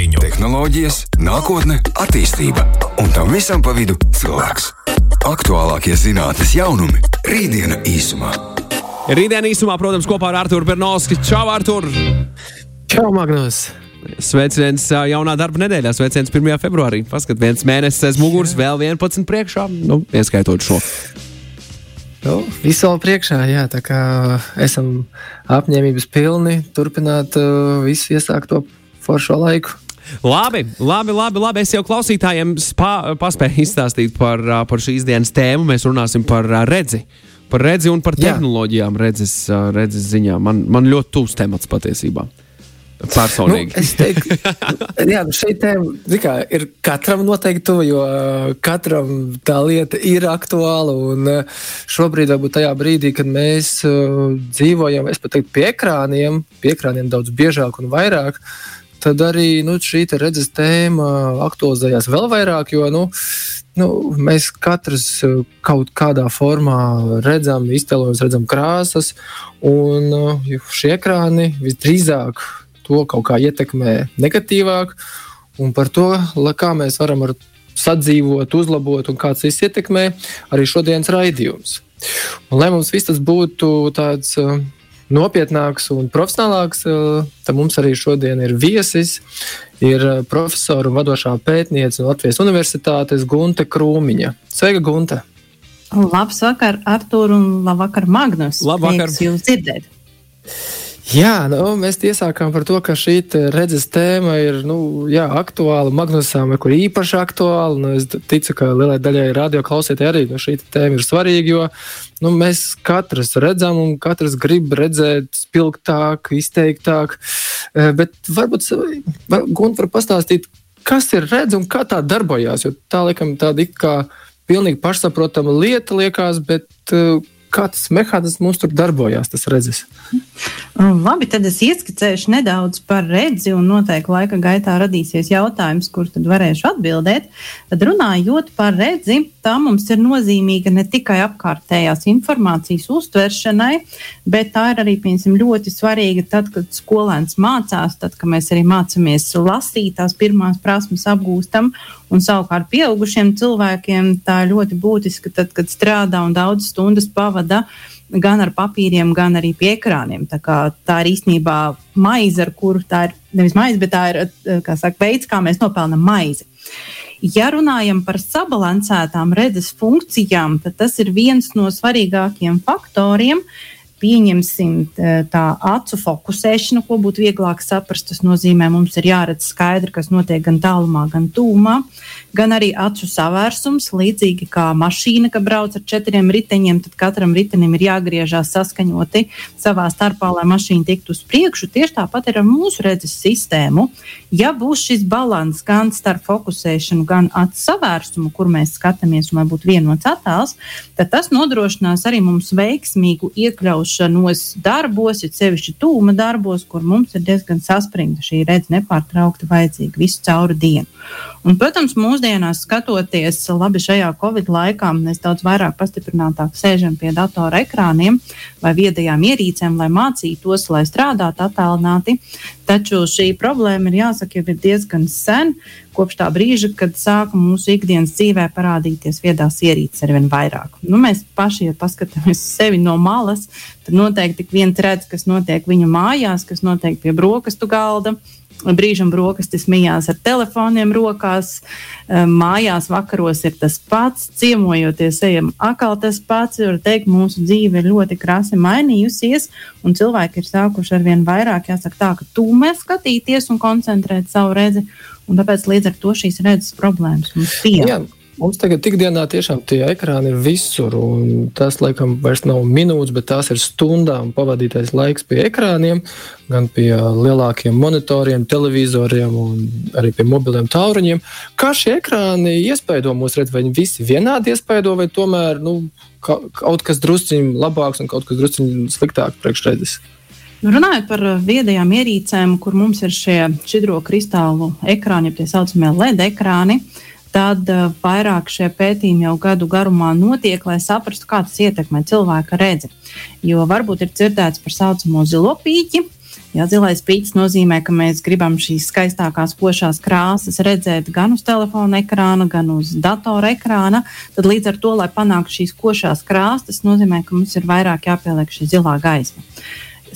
Zariņu. Tehnoloģijas, nākotne, attīstība un tam visam pa vidu cilvēks. Aktuālākie zinātnes jaunumi - rītdiena īsumā. Rītdien īsumā, protams, kopā ar Arthuru Bernovski. Čau, Artur! Čau, Magnus! Sveiciens jaunā darba nedēļā, sveiciens 1. februārī. Paskat, viens mēnesis aiz muguras, vēl 11 priekšā, nu, ieskaitot šo. Nu, visu vēl priekšā, jā, tā kā esam apņēmības pilni turpināt uh, visu iesākto foršo laiku. Labi, labi, labi, labi. Es jau klausītājiem spā, paspēju izstāstīt par, par šīs dienas tēmu. Mēs runāsim par redzi. Par redzi un par Jā. tehnoloģijām, redzes, redzes ziņā. Man, man ļoti tūs temats patiesībā. Personīgi. Nu, es teiktu, jā, nu šī tēma kā, ir katram noteikti tuva, jo uh, katram tā lieta ir aktuāla. Un uh, šobrīd, varbūt tajā brīdī, kad mēs uh, dzīvojam, es pat teiktu, pie ekrāniem, pie ekrāniem daudz biežāk un vairāk. Tad arī nu, šī redzes tēma aktualizējās vēl vairāk, jo nu, nu, mēs katrs uh, kaut kādā formā redzam, iztēlojamies, redzam krāsas, un uh, šie ekrāni visdrīzāk to kaut kā ietekmē negatīvāk, un par to, kā mēs varam ar sadzīvot, uzlabot un kāds tas ietekmē arī šodienas raidījums. Un, lai mums viss tas būtu tāds uh, nopietnāks un profesionālāks, tad mums arī šodien ir viesis. Ir profesora un vadošā pētniece no Latvijas Universitātes Gunte Krūmiņa. Sveika, Gunte! Labs vakar, Artur, un labvakar, Magnus. Labvakar. Prieks jūs dzirdēt. Jā, nu, mēs iesākām par to, ka šī redzes tēma ir nu, jā, aktuāla. Magnusam kur īpaši aktuāla. Nu, es ticu, ka lielai daļai radio klausītāji arī nu, šī tēma ir svarīga, jo nu, mēs katrs redzam un katrs grib redzēt spilgtāk, izteiktāk. Eh, Bet varbūt Gunte var pastāstīt, kas ir redzes un kā tā darbojās. Jo tā laikam tāda it kā pilnīgi pašsaprotama lieta liekas, bet eh, kā tas mehānisms tur darbojās, tas redzes. Un Labi, tad es ieskicēšu nedaudz par redzi, un noteikti laika gaitā radīsies jautājums, kur tad varēšu atbildēt. Tad runājot par redzi, tā mums ir nozīmīga ne tikai apkārtējās informācijas uztveršanai, bet tā ir arī piemēram, ļoti svarīga tad, kad skolēns mācās, tad, kad mēs arī mācāmies lasīt, tās pirmās prasmes apgūstam. Un savukārt pieaugušiem cilvēkiem tā ir ļoti būtiska, tad, kad strādā un daudz stundas pavada gan ar papīriem, gan arī pie ekrāniem. Tā, kā, tā ir īstenībā maize, ar kuru tā ir nevis maize, bet tā ir eh, saka, veids, kā mēs nopelnām maizi. Ja runājam par sabalansētām redzes funkcijām, tad tas ir viens no svarīgākajiem faktoriem. Pieņemsim tā acu fokusēšanu, ko būtu vieglāk saprast. Tas nozīmē, mums ir jāredz skaidri, kas notiek gan tālumā, gan tūmā, gan arī acu savērsums. Līdzīgi kā mašīna, kad brauc ar četriem riteņiem, tad katram ritenim ir jāgriežās saskaņoti savā starpā, lai mašīna tiktu uz priekšu. Tieši tāpat ir ar mūsu redzes sistēmu. Ja būs šis līdzsvars gan starp fokusēšanu, gan acu savērsumu, kur mēs skatāmies, un lai būtu vienots attēls, tad tas nodrošinās arī mums veiksmīgu iekļaušanos darbos, ir sevišķi tūma darbos, kur mums ir diezgan saspringta šī redzes nepārtraukti vajadzīga visu cauru dienu. Un, protams, mūsdienās skatoties labi šajā Covid laikā, mēs daudz vairāk pastiprinātāk sēžam pie datora ekrāniem vai viedajām ierīcēm, lai mācītos, lai strādātu attālināti. Taču šī problēma ir jāsaka, jau ir diezgan sen, kopš tā brīža, kad sāka mūsu ikdienas dzīvē parādīties viedās ierīces ar vien vairāk. Nu, mēs paši, ja paskatāmies uz sevi no malas, tad noteikti ik viens redz, kas notiek viņu mājās, kas notiek pie brokastu galda. Brīžam brokastis mijās ar telefoniem rokās, eh, mājās vakaros ir tas pats, ciemojoties ejam atkal tas pats. Var teikt, mūsu dzīve ir ļoti krasi mainījusies, un cilvēki ir sākuši ar vien vairāk, jāsaka tā, ka tūmē skatīties un koncentrēt savu redzi, un tāpēc līdz ar to šīs redzes problēmas mums pieaug. Mums tagad ikdienā tiešām tie ekrāni ir visur. un Tas, laikam, vairs nav minūtes, bet tās ir stundām pavadītais laiks pie ekrāniem, gan pie lielākiem monitoriem, televizoriem un arī pie mobiliem tālruņiem. Kā šie ekrāni iespaido mūsu redzi, vai viņi visi vienādi iespaido, vai tomēr nu, ka- kaut kas drusciņš labāks un kaut kas drusciņš sliktāks priekšredzes? Nu, Runājot par uh, viedajām ierīcēm, kur mums ir šie šķidro kristālu ekrāni, ja tie saucamie LED ekrāni, tad uh, vairāk šie pētījumi jau gadu garumā notiek, lai saprastu, kā tas ietekmē cilvēka redzi. Jo varbūt ir dzirdēts par saucamo zilo pīķi, Jā, zilais pīķis nozīmē, ka mēs gribam šīs skaistākās pošās krāsas redzēt gan uz telefona ekrāna, gan uz datora ekrāna. Tad līdz ar to, lai panāktu šīs košās krāsas, tas nozīmē, ka mums ir vairāk jāpieliek šī zilā gaisma.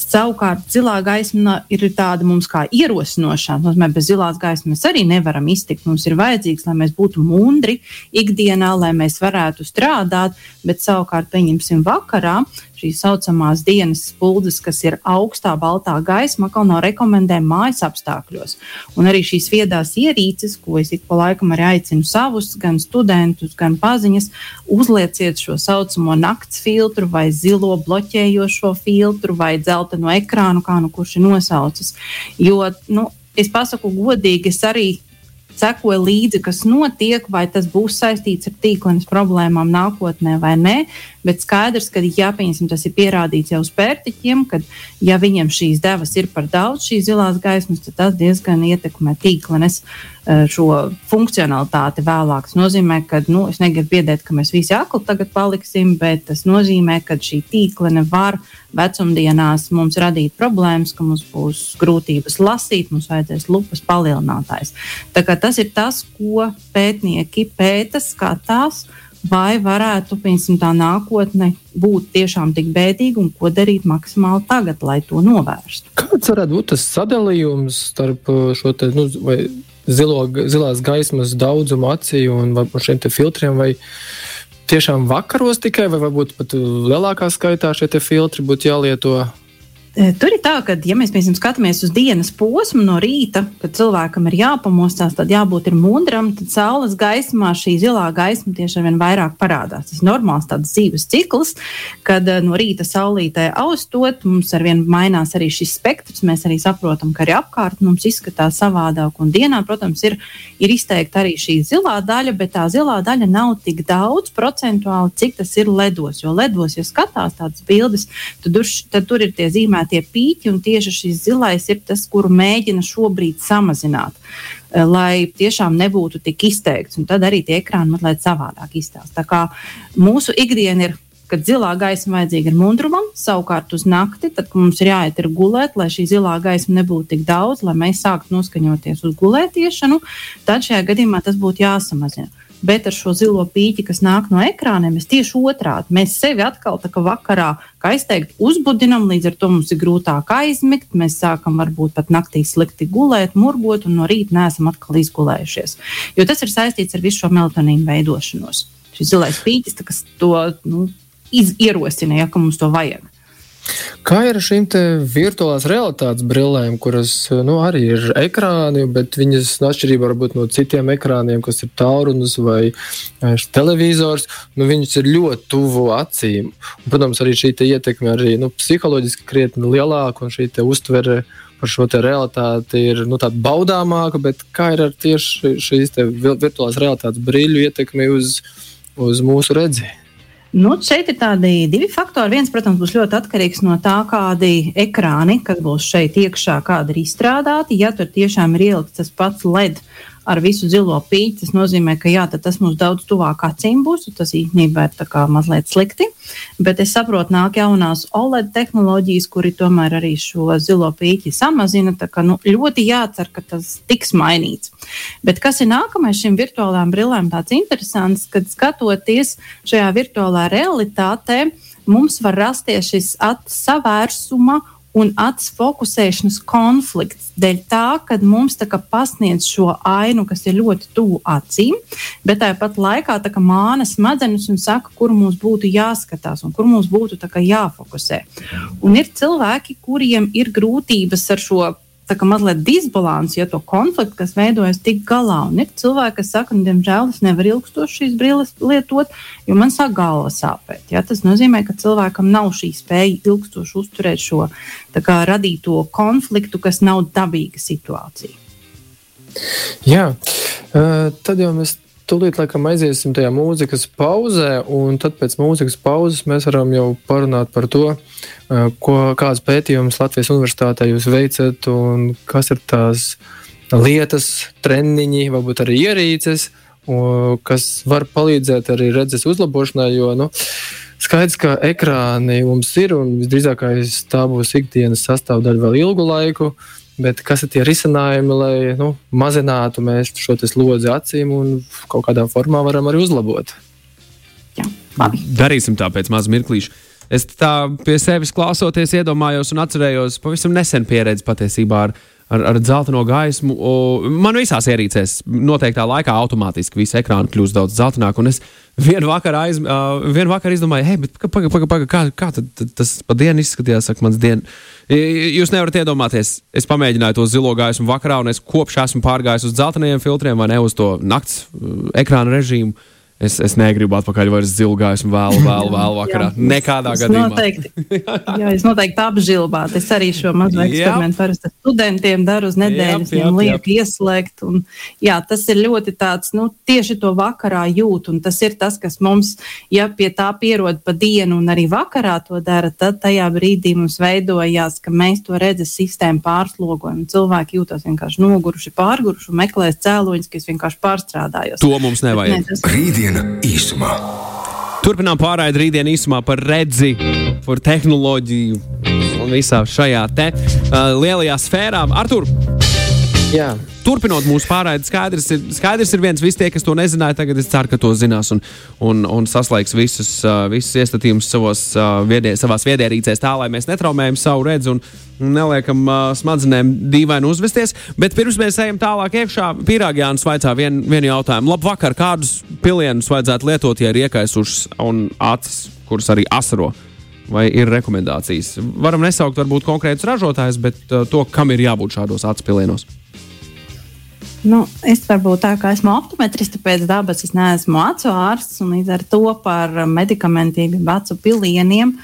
Savukārt, zilā gaisma ir tāda mums kā ierosinošā. Nozīmē, bez zilās gaismas arī nevaram iztikt. Mums ir vajadzīgs, lai mēs būtu mundri ikdienā, lai mēs varētu strādāt, bet savukārt, pieņemsim, vakarā šīs saucamās dienas spuldzes, kas ir augstā baltā gaisma, atkal nav rekomendējama mājas apstākļos. Un arī šīs viedās ierīces, ko es ik pa laikam arī aicinu savus, gan studentus, gan paziņas, uzlieciet šo saucamo nakts filtru vai zilo bloķējošo filtru vai dzelteno ekrānu, kā nu kurš ir nosaucis. Jo, nu, es pasaku godīgi, es arī sekoju līdzi, kas notiek, vai tas būs saistīts ar tīklenes problēmām nākotnē vai nē. Bet skaidrs, ka ja pieņemsim, tas ir pierādīts jau uz pērtiķiem, ka ja viņiem šīs devas ir par daudz, šīs zilās gaismas, tad tas diezgan ietekmē tīklenes eh, šo funkcionalitāti vēlāk. Tas nozīmē, ka nu, es negribu biedēt, ka mēs visi akli tagad paliksim, bet tas nozīmē, ka šī tīklene var vecumdienās mums radīt problēmas, ka mums būs grūtības lasīt, mums vajadzēs lupas palielinātājs. Tas ir tas, ko pētnieki pēta, skatās vai varētu piemēram, tā nākotne būt tiešām tik bēdīga un ko darīt maksimāli tagad, lai to novērstu. Kāds varētu būt tas sadalījums starp uh, šo te, nu, zilo, zilās gaismas daudzumu acī un šiem filtriem? Vai tiešām vakaros tikai, vai varbūt pat lielākā skaitā šie filtri būtu jālieto? Eh, tur ir tā, ka, ja mēs piemēram skatāmies uz dienas posmu no rīta, kad cilvēkam ir jāpamostās, tad jābūt mundram, tad saules gaismā šī zilā gaisma tieši ar vien vairāk parādās. Tas ir normāls tāds dzīves cikls, kad eh, no rīta saulītē austot, mums ar vien mainās arī šis spektrs. Mēs arī saprotam, ka arī apkārt mums izskatās savādāk. Un dienā, protams, ir, ir izteikta arī šī zilā daļa, bet tā zilā daļa nav tik daudz procentuāli, cik tas ir ledos. Jo ledos, ja skatās tādas bildes, tad, tur, tad tur ir tie zīmēti tie pīķi, un tieši šis zilais ir tas, kuru mēģina šobrīd samazināt, eh, lai tiešām nebūtu tik izteikts. Un tad arī tie ekrāni mazliet savādāk izstāsta. Tā kā mūsu ikdiena ir kad zilā gaisma vajadzīga ir mundrumam, savukārt uz nakti, tad mums ir jāiet ir gulēt, lai šī zilā gaisma nebūtu tik daudz, lai mēs sāktu noskaņoties uz gulētiešanu, tad šajā gadījumā tas būtu jāsamazina bet ar šo zilo pīķi, kas nāk no ekrāniem, mēs tieši otrādi. Mēs sevi atkal tā kā vakarā, kā es teiktu, uzbudinam, līdz ar to mums ir grūtāk aizmigt. Mēs sākam varbūt pat naktī slikti gulēt, murgot, un no rīta neesam atkal izgulējušies. Jo tas ir saistīts ar visu šo melatonīnu veidošanos. Šis zilais pīķis, kas to nu, ierosina, ja mums to vajag. Kā ir ar šīm virtuālās realitātes brillēm, kuras nu, arī ir ekrāni, bet viņas atšķirībā no citiem ekrāniem, kas ir tālrunis vai e, televizors, nu, viņas ir ļoti tuvu acīm. Un, protams, arī šī ietekme arī nu, psiholoģiski krietni lielāka un šī uztvere par šo realitāti ir nu, baudāmāka. Kā ir ar tieši šīs virtuālās realitātes brīļu ietekmi uz, uz mūsu redzēšanu? Nu, šeit ir tādi divi faktori. Viens, protams, būs ļoti atkarīgs no tā, kādi ekrāni, kas būs šeit iekšā, kādi ir izstrādāti. Ja tur tiešām ir ielikts tas pats LED ar visu zilo pīķi, tas nozīmē, ka jā, tas mums daudz tuvāk acīm būs. Tas īstenībā ir mazliet slikti. Bet es saprotu, nāk jaunās OLED tehnoloģijas, kuri tomēr arī šo zilo pīķi samazina. Kā, nu, ļoti jācer, ka tas tiks mainīts. Bet kas ir nākamais šīm virtuālām brillēm? Tāds interesants, kad skatoties šajā virtuālā realitātē, mums var rasties šis atsavērsuma un acis fokusēšanas konflikts dēļ tā, ka mums tā pasniedz šo ainu, kas ir ļoti tuvu acīm, bet tāpat laikā tā māna smadzenes un saka, kur mums būtu jāskatās un kur mums būtu jāfokusē. Un ir cilvēki, kuriem ir grūtības ar šo tā kā mazliet disbalanss, ja to konfliktu, kas veidojas tik galā. Un ir cilvēki, kas saka, nu, diemžēl es nevaru ilgstoši šīs brilles lietot, jo man sāk galva sāpēt. Ja? Tas nozīmē, ka cilvēkam nav šī spēja ilgstoši uzturēt šo kā, radīto konfliktu, kas nav dabīga situācija. Jā, tad jau mēs Tūlīt laikam aiziesim tajā mūzikas pauzē, un tad pēc mūzikas pauzes mēs varam jau parunāt par to, ko, kādas pētījumus Latvijas universitātē jūs veicat un kas ir tās lietas, treniņi, varbūt arī ierīces, kas var palīdzēt arī redzes uzlabošanai. Jo, nu, skaidrs, ka ekrāni mums ir un visdrīzākais tā būs ikdienas sastāvdaļa vēl ilgu laiku. Bet kas ir tie risinājumi, lai nu, mazinātu šo slodzi acīm un kaut kādā formā varam arī uzlabot? Jā, labi. Darīsim tā pēc maza mirklīša. Es tā pie sevis klausoties, iedomājos un atcerējos pavisam nesen pieredzi patiesībā ar, ar, ar dzelteno gaismu. Man visās ierīcēs noteiktā laikā automātiski viss ekrāns kļūst daudz dzeltenāk. Un es vienu vakaru, aiz, uh, vienu vakaru izdomāju, hei, pagaidi, pagaidi, paga, kā, kā tad, tad, tas pa dienu izskatījās, saka mans dienas. Jūs nevarat iedomāties, es pamēģināju to zilo gaismu vakarā, un es kopš esmu pārgājis uz dzeltenajiem filtriem vai ne uz to nakts ekrāna režīmu. Es, es negribu atpakaļ vairs zilgājus un vēlu, vēlu, vēlu vakarā. Jā, Nekādā es gadījumā. Noteikti, jā, es noteikti apžilbātu. Es arī šo mazu eksperimentu parasti studentiem daru uz nedēļas, viņiem lieku ieslēgt. Un, jā, tas ir ļoti tāds, nu, tieši to vakarā jūt. Un tas ir tas, kas mums, ja pie tā pierod pa dienu un arī vakarā to dara, tad tajā brīdī mums veidojās, ka mēs to redzes sistēmu pārslogojam. Cilvēki jūtas vienkārši noguruši, pārguruši un meklēs cēloņus, ka es vienkārši pārstrādājos. To mums nevajag. Bet, ne, tas rītdiena īsumā. Turpinām pārraidi rītdienas īsumā par redzi, par tehnoloģiju un visā šajā te uh, lielajā sfērā. Artur! Jā. Turpinot mūsu pārraidi, skaidrs ir, skaidrs ir viens, visi tie, kas to nezināja, tagad es ceru, ka to zinās un, un, un saslēgs visus, uh, visus iestatījumus savos, uh, viedie, savās viedierīcēs tā, lai mēs netraumējam savu redzi un neliekam uh, smadzenēm dīvaini uzvesties. Bet pirms mēs ejam tālāk iekšā, Pīrāģijāns vaicā vien, vienu jautājumu. Labvakar, kādus pilienus vajadzētu lietot, ja ir iekaisušas un acis, kuras arī asaro? Vai ir rekomendācijas? Varam nesaukt varbūt konkrētus ražotājus, bet uh, to, kam ir jābūt šādos acu pilienos. Nu, es varbūt tā kā esmu optometriste pēc dabas, es neesmu acu ārsts, un līdz ar to par medikamentiem, acu pilieniem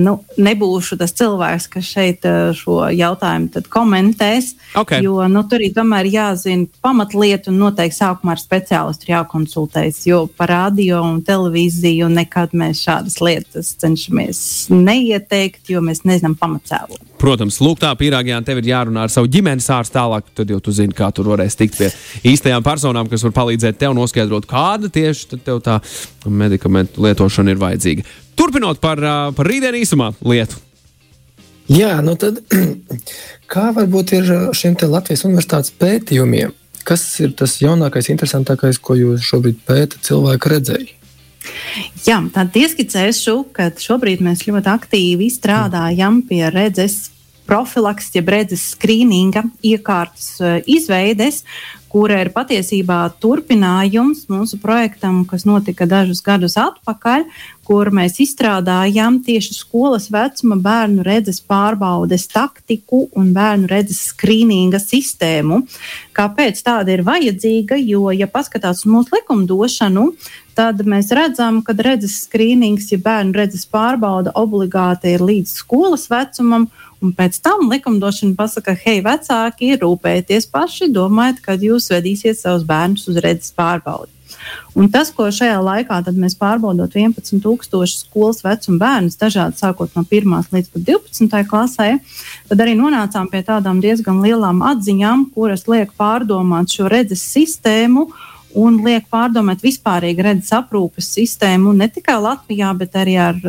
nu, nebūšu tas cilvēks, kas šeit eh, šo jautājumu komentēs. Okay. Jo nu, tur ir tomēr jāzina pamatlieta un noteikti sākumā ar speciālistu jākonsultējas. Jo par radio un televīziju nekad mēs šādas lietas cenšamies neieteikt, jo mēs nezinām pamatcēlu. Protams, lūk, tā pīrāgajā tev ir jārunā ar savu ģimenes ārstu tālāk. Tad jau tu zini, kā tur varēs tikt pie īstajām personām, kas var palīdzēt tev noskaidrot, kāda tieši tev tā medikamentu lietošana ir vajadzīga. Turpinot par, par rītdienu īsumā lietu. Jā, nu tad kā varbūt ir šiem Latvijas universitātes pētījumiem? Kas ir tas jaunākais, interesantākais, ko jūs šobrīd pētat cilvēku redzēju? Jā, tad ieskicēšu, ka šobrīd mēs ļoti aktīvi strādājam pie redzes profilaks, jeb redzes skrīninga iekārtas izveides, kura ir patiesībā turpinājums mūsu projektam, kas notika dažus gadus atpakaļ, kur mēs izstrādājām tieši skolas vecuma bērnu redzes pārbaudes taktiku un bērnu redzes skrīninga sistēmu. Kāpēc tāda ir vajadzīga? Jo, ja paskatās uz mūsu likumdošanu, tad mēs redzam, ka redzes skrīnings, ja bērnu redzes pārbauda obligāti ir līdz skolas vecumam, Un pēc tam likumdošana pasaka, hei, vecāki, rūpējieties paši, domājiet, kad jūs vedīsiet savus bērnus uz redzes pārbaudi. Un tas, ko šajā laikā mēs pārbaudot 11,000 skolas vecuma bērnus, dažādi sākot no 1 līdz 12 klasē, tad arī nonācām pie tādām diezgan lielām atziņām, kuras liek pārdomāt šo redzes sistēmu un liek pārdomāt vispārīgi redzes aprūpes sistēmu ne tikai Latvijā, bet arī ar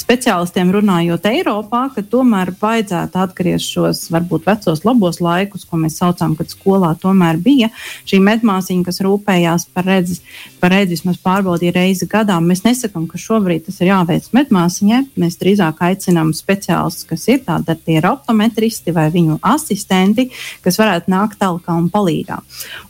speciālistiem runājot Eiropā, ka tomēr vajadzētu atgriezt šos varbūt vecos labos laikus, ko mēs saucam, kad skolā tomēr bija šī medmāsiņa, kas rūpējās par redzes, par redzes vismaz pārbaudīja reizi gadā. Mēs nesakām, ka šobrīd tas ir jāveic medmāsiņai. Mēs drīzāk aicinām speciālistus, kas ir tādi, tie ir optometristi vai viņu asistenti, kas varētu nākt tālāk un palīdzīgā.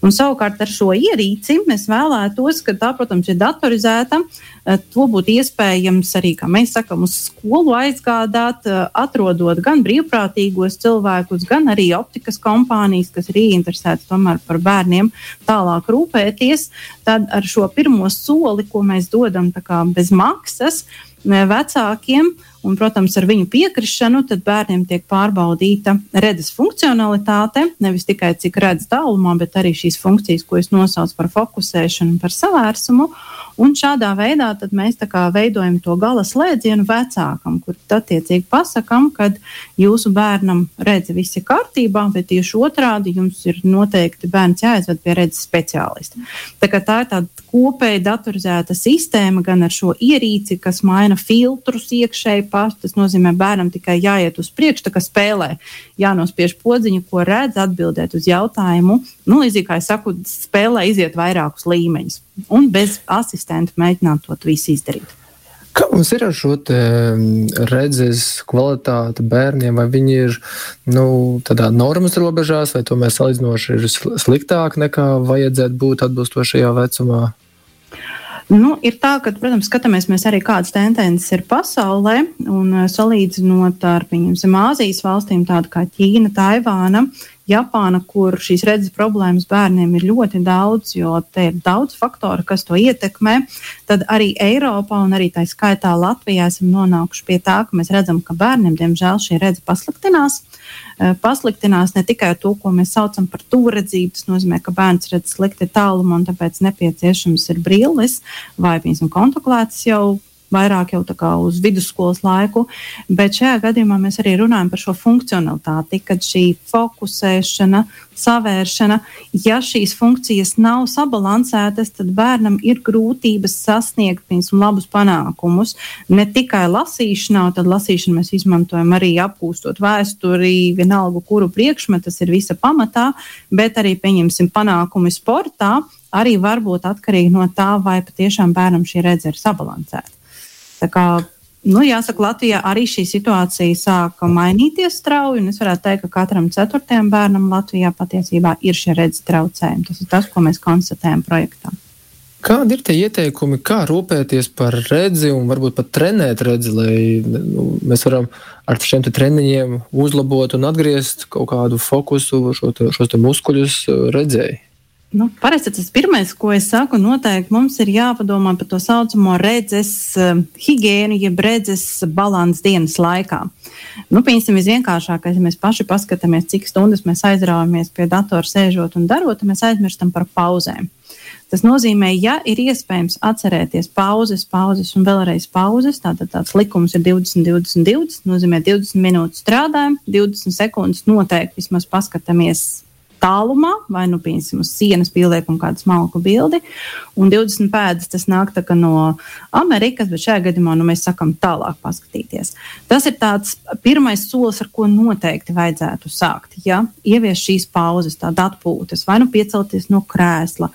Un savukārt ar šo ierīci mēs vēlētos, ka tā, protams, ir datorizēta, Eh, to būtu iespējams arī, kā mēs sakām, uz skolu aizgādāt, eh, atrodot gan brīvprātīgos cilvēkus, gan arī optikas kompānijas, kas ir ieinteresētas tomēr par bērniem tālāk rūpēties. Tad ar šo pirmo soli, ko mēs dodam bez maksas, vecākiem. Un, protams, ar viņu piekrišanu bērniem tiek pārbaudīta redzes funkcionalitāte. Nevis tikai cik redz tālumā, bet arī šīs funkcijas, ko es nosaucu par fokusēšanu, par savērsumu. Un šādā veidā mēs veidojam to gala slēdzienu vecākam, kur attiecīgi pasakām, ka jūsu bērnam redzi viss ir kārtībā, bet tieši otrādi jums ir noteikti bērns jāaizved pie redzes speciālista. Tā, tā ir tāda kopēja datorizēta sistēma gan ar šo ierīci, kas maina filtrus iekšēji paši. Tas nozīmē, bērnam tikai jāiet uz priekšu, tā kā spēlē, jānospiež podziņa, ko redz, atbildēt uz jautājumu. Nu, līdzīgi kā es saku, spēlē iziet vairākus līmeņus un bez asistenta mēģināt to visu izdarīt. Kā mums ir ar šo redzes kvalitāti bērniem? Vai viņi ir nu, tādā normas robežās, vai tomēr salīdzinoši ir sliktāk nekā vajadzētu būt atbilstošajā vecumā? Nu, ir tā, ka, protams, skatāmies arī kādas tendences ir pasaulē, un salīdzinot ar, pieņemsim, Āzijas valstīm, tādu kā Ķīna, Taivāna, Japāna, kur šīs redzes problēmas bērniem ir ļoti daudz, jo te ir daudz faktoru, kas to ietekmē, tad arī Eiropā un arī tā skaitā Latvijā esam nonākuši pie tā, ka mēs redzam, ka bērniem, diemžēl, šī redze pasliktinās. Eh, pasliktinās ne tikai to, ko mēs saucam par tūredzību, tas nozīmē, ka bērns redz slikti tālumu un tāpēc nepieciešams ir brilles vai, piemēram, kontaklētas jau vairāk jau uz vidusskolas laiku, bet šajā gadījumā mēs arī runājam par šo funkcionalitāti, kad šī fokusēšana, savēršana, ja šīs funkcijas nav sabalansētas, tad bērnam ir grūtības sasniegt piemēram, labus panākumus. Ne tikai lasīšanā, tad lasīšanu mēs izmantojam arī apgūstot vēsturi, vienalga, kuru priekšmetu tas ir visa pamatā, bet arī, pieņemsim, panākumi sportā arī var būt atkarīgi no tā, vai patiešām bērnam šī redzes ir sabalansēta. Tā kā, nu, jāsaka, Latvijā arī šī situācija sāka mainīties strauji. Es varētu teikt, ka katram ceturtajam bērnam Latvijā patiesībā ir šie redzes traucējumi. Tas ir tas, ko mēs konstatējam projektā. Kādi ir tie ieteikumi, kā rūpēties par redzi un varbūt pat trenēt redzi, lai nu, mēs varam ar šiem treniņiem uzlabot un atgriezt kaut kādu fokusu, šo te, šos te muskuļus redzēji? Nu, parasti tas pirmais, ko es saku, noteikti mums ir jāpadomā par to saucamo redzes uh, higiēnu, jeb redzes balansu dienas laikā. Nu, Piemēram, visvienkāršākais, ja mēs paši paskatāmies, cik stundas mēs aizraujamies pie datora sēžot un darot, tad mēs aizmirstam par pauzēm. Tas nozīmē, ja ir iespējams atcerēties pauzes, pauzes un vēlreiz pauzes, tātad tāds likums ir 20, 20, 20. Nozīmē, 20 minūtes strādājam, 20 sekundes noteikti vismaz paskatāmies tālumā, vai nu piemēram uz sienas pieliekam kādu smalku bildi. Un 20 pēdas tas nāk no Amerikas, bet šajā gadījumā nu, mēs sakām tālāk paskatīties. Tas ir tāds pirmais solis, ar ko noteikti vajadzētu sākt. Ja ievies šīs pauzes, tāda atpūtas, vai nu piecelties no krēsla,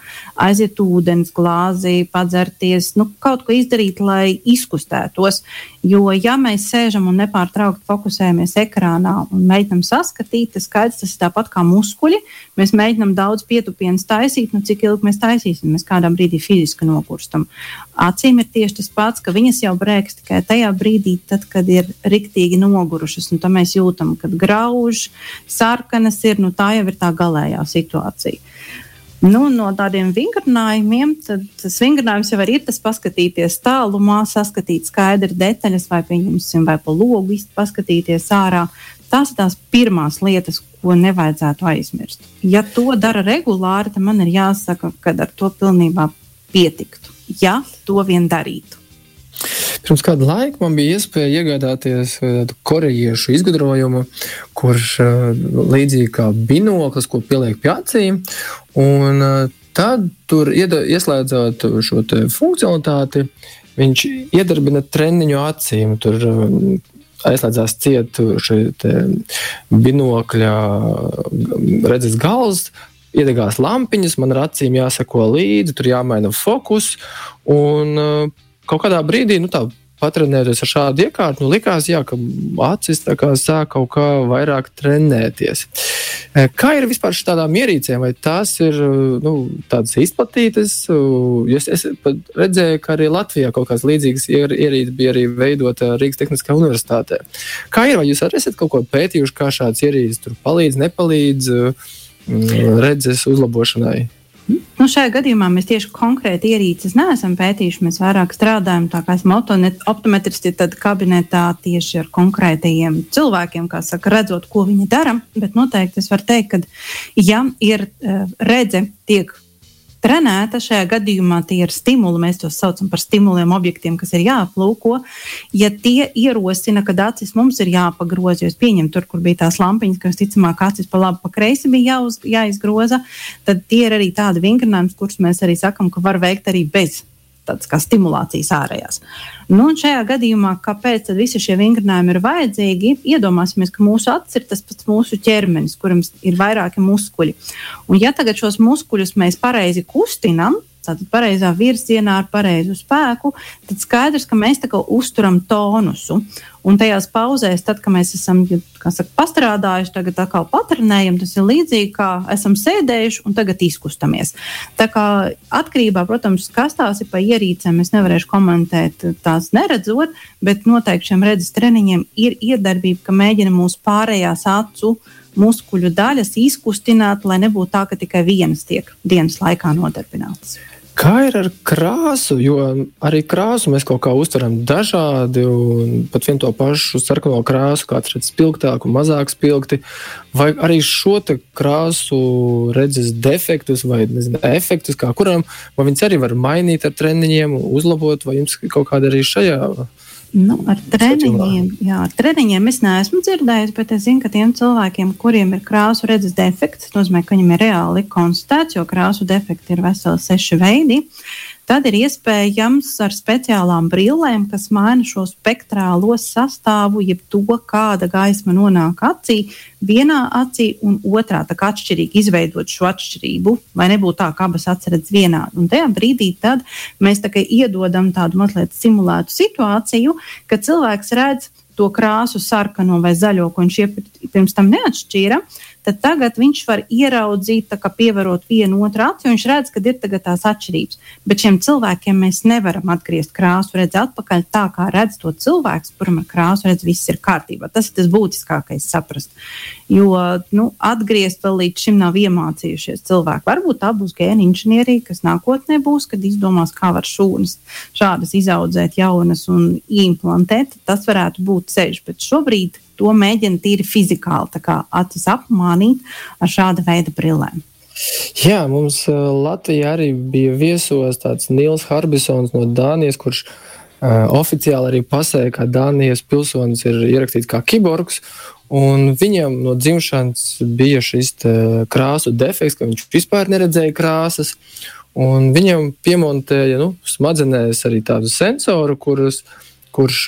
aiziet ūdens glāzī, padzerties, nu, kaut ko izdarīt, lai izkustētos. Jo, ja mēs sēžam un nepārtraukti fokusējamies ekrānā un mēģinam saskatīt, tas skaidrs, tas ir tāpat kā muskuļi. Mēs mēģinām daudz pietupienas taisīt, nu cik ilgi mēs taisīsim, mēs kādā brīdī fiziski nokurstam. Acīm ir tieši tas pats, ka viņas jau brēks tikai tajā brīdī, tad, kad ir riktīgi nogurušas, un tā mēs jūtam, kad grauž, sarkanas ir, nu tā jau ir tā galējā situācija. Nu, no tādiem vingrinājumiem, tad vingrinājums jau ir tas paskatīties tālumā, saskatīt skaidri detaļas, vai pieņemsim, vai pa logu paskatīties ārā. Tās ir tās pirmās lietas, ko nevajadzētu aizmirst. Ja to dara regulāri, tad man ir jāsaka, ka ar to pilnībā pietiktu. Ja to vien darītu. Pirms kāda laika man bija iespēja iegādāties tādu korejiešu izgudrojumu, kurš līdzīgi kā binoklis, ko pieliek pie acīm. Un tad tur ieslēdzot šo funkcionalitāti, viņš iedarbina treniņu acīm. Tur aizslēdzās cietu šī binokļa redzes gals. Iedegās lampiņas, man ar acīm jāsako līdzi, tur jāmaina fokus. Un uh, kaut kādā brīdī, nu, tā patrenēties ar šādu iekārtu, nu, likās, jā, ka acis sāk kaut kā vairāk trenēties. Eh, kā ir vispār ar tādām ierīcēm? Vai tās ir nu, tādas izplatītas? Es, es redzēju, ka arī Latvijā kaut kādas līdzīgas ierīces bija arī veidota Rīgas Tehniskā universitātē. Kā ir? Vai jūs arī esat kaut ko pētījuši, kā šādas ierīces palīdz, nepalīdz mm, redzes uzlabošanai? Nu, šajā gadījumā mēs tieši konkrēti ierīces neesam pētījuši. Mēs vairāk strādājam tā kā esam optometristi kabinetā tieši ar konkrētajiem cilvēkiem, kā saka, redzot, ko viņi dara. Bet noteikti es varu teikt, ka, ja ir uh, redze, tiek trenēta. Šajā gadījumā tie ir stimuli, mēs tos saucam par stimuliem, objektiem, kas ir jāaplūko. Ja tie ierosina, ka acis mums ir jāpagroza, jo es pieņemu tur, kur bija tās lampiņas, kas ticamāk acis pa labi, pa kreisi bija jāuz, jāizgroza, tad tie ir arī tādi vingrinājumi, kurus mēs arī sakam, ka var veikt arī bez tādas kā stimulācijas ārējās. Nu, šajā gadījumā, kāpēc visi šie vingrinājumi ir vajadzīgi, iedomāsimies, ka mūsu acis ir tas pats mūsu ķermenis, kuram ir vairāki muskuļi. Un ja tagad šos muskuļus mēs pareizi kustinām, tātad pareizā virzienā ar pareizu spēku, tad skaidrs, ka mēs tā kā uzturam tonusu. Un tajās pauzēs, tad, kad mēs esam saka, pastrādājuši, tagad atkal patrenējam, tas ir līdzīgi kā esam sēdējuši un tagad izkustamies. Tā kā atkarībā, protams, kas tās ir pa ierīcēm, es nevarēšu komentēt tās neredzot, bet noteikti šiem redzes treniņiem ir iedarbība, ka mēģina mūsu pārējās acu muskuļu daļas izkustināt, lai nebūtu tā, ka tikai vienas tiek dienas laikā nodarbinātas. Kā ir ar krāsu? Jo arī krāsu mēs kaut kā uztveram dažādi, un pat vienu to pašu sarkano krāsu, kāds redz spilgtāku, mazāk spilgti. Vai arī šo krāsu redzes defektus vai nezinu, efektus, kā kuram, vai viņas arī var mainīt ar treniņiem, uzlabot, vai jums kaut kāda arī šajā Nu, ar treniņiem, jā, ar treniņiem es neesmu dzirdējis, bet es zinu, ka tiem cilvēkiem, kuriem ir krāsu redzes defekts, tas nozīmē, ka viņiem ir reāli konstatēts, jo krāsu defekti ir veseli seši veidi. Uh, Tad ir iespējams ar speciālām brillēm, kas maina šo spektrālo sastāvu, jeb to, kāda gaisma nonāk acī, vienā acī un otrā, tā kā atšķirīgi izveidot šo atšķirību, lai nebūtu tā, ka abas atceras vienādi. Un tajā brīdī mēs tā iedodam tādu mazliet simulētu situāciju, ka cilvēks redz to krāsu sarkano vai zaļo, ko viņš pirms tam neatšķīra tad tagad viņš var ieraudzīt, kā pievarot vienu otru aci, un viņš redz, ka ir tās atšķirības. Bet šiem cilvēkiem mēs nevaram atgriezt krāsu redzi atpakaļ tā, kā redz to cilvēks, kuram ar krāsu redz viss ir kārtībā. Tas ir tas būtiskākais saprast. Jo nu, atgriezt vēl līdz šim nav iemācījušies cilvēki. Varbūt tā būs gēna inženierija, kas nākotnē būs, kad izdomās, kā var šūnas šādas izaudzēt jaunas un implantēt. Tas varētu būt ceļš, bet šobrīd to mēģina tīri fizikāli acis apmānīt ar šāda veida brillēm. Jā, mums uh, Latvijā arī bija viesos tāds Nils Harbisons no Dānijas, kurš uh, oficiāli arī pasēja, ka Dānijas pilsonis ir ierakstīts kā kiborgs. Viņam no dzimšanas bija šis krāsu defekts, ka viņš vispār neredzēja krāsas. Viņam piemontēja nu, smadzenēs arī tādu sensoru, kurus, kurš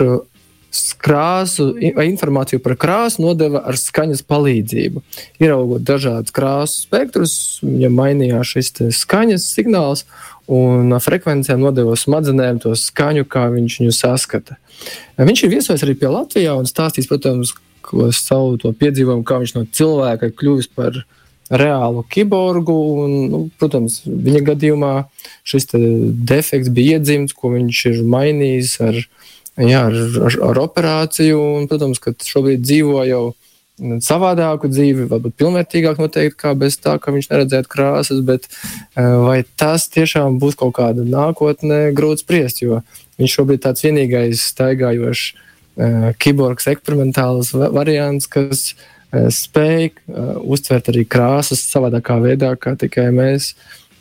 krāsu, informāciju par krāsu nodeva ar skaņas palīdzību. Ieraugot dažādus krāsu spektrus, viņam mainījās šis skaņas signāls, un frekvencēm nodeva smadzenēm to skaņu, kā viņš viņu saskata. Viņš ir viesojies arī pie Latvijas un stāstīs, protams, savu to piedzīvojumu, kā viņš no cilvēka ir kļuvis par reālu kiborgu. Un, nu, protams, viņa gadījumā šis defekts bija iedzimts, ko viņš ir mainījis ar jā, ar, ar, ar operāciju. Un, protams, ka šobrīd dzīvo jau savādāku dzīvi, varbūt pilnvērtīgāk noteikti, kā bez tā, ka viņš neredzētu krāsas, bet eh, vai tas tiešām būs kaut kāda nākotnē, grūti spriest, jo viņš šobrīd tāds vienīgais staigājošs kiborgs eksperimentāls variants, kas uh, spēj uh, uztvert arī krāsas savādākā veidā, kā tikai mēs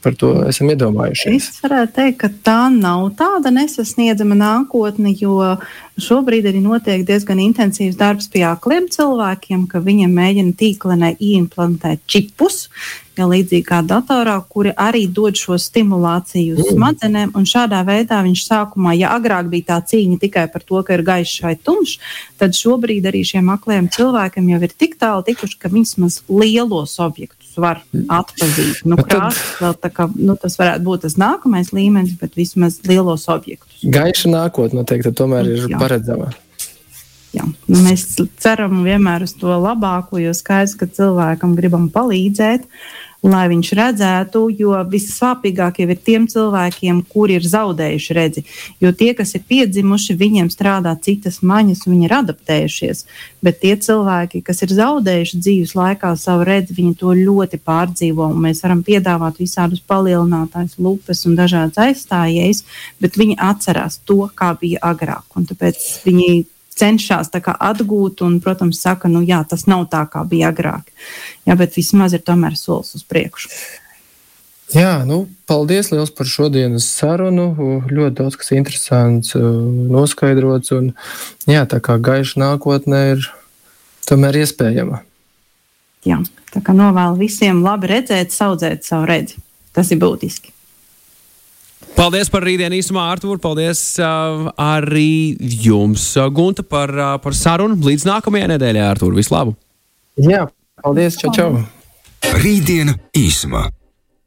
par to esam iedomājušies? Es varētu teikt, ka tā nav tāda nesasniedzama nākotne, jo šobrīd arī notiek diezgan intensīvs darbs pie akliem cilvēkiem, ka viņiem mēģina tīklenē implantēt čipus. Ja līdzīgi kā datorā, kuri arī dod šo stimulāciju uz mm. smadzenēm, un šādā veidā viņš sākumā, ja agrāk bija tā cīņa tikai par to, ka ir gaišs vai tumšs, tad šobrīd arī šiem akliem cilvēkiem jau ir tik tālu tikuši, ka vismaz lielos objektus var atpazīt. Nu, krāsas, tad... kā, nu, tas varētu būt tas nākamais līmenis, bet vismaz lielos objektus. Gaiša nākotnē noteikti tomēr ir Jā. paredzama. Jā. Nu, mēs ceram vienmēr uz to labāko, jo skaidrs, ka cilvēkam gribam palīdzēt. lai viņš redzētu, jo vissāpīgāk jau ir tiem cilvēkiem, kuri ir zaudējuši redzi. Jo tie, kas ir piedzimuši, viņiem strādā citas maņas, viņi ir adaptējušies. Bet tie cilvēki, kas ir zaudējuši dzīves laikā savu redzi, viņi to ļoti pārdzīvo. Mēs varam piedāvāt visādus palielinātājus, lupes un dažādas aizstājējas, bet viņi atcerās to, kā bija agrāk. Tāpēc viņi cenšas atgūt, un, protams, saka, nu jā, tas nav tā, kā bija agrāk. Jā, bet vismaz ir tomēr solis uz priekšu. Jā, nu, paldies liels par šodienas sarunu. Ļoti daudz kas interesants, noskaidrots. Un, jā, tā kā gaiša nākotnē ir tomēr iespējama. Jā, tā kā novēlu visiem labi redzēt, audzēt savu redzi. Tas ir būtiski. Paldies par rītdienu īsumā, Artur. Paldies uh, arī jums, uh, Gunta, par, uh, par sarunu. Līdz nākamajai nedēļai, Artur. Vislabāk! Jā, paldies! Čau, čau! Rītdiena īsumā!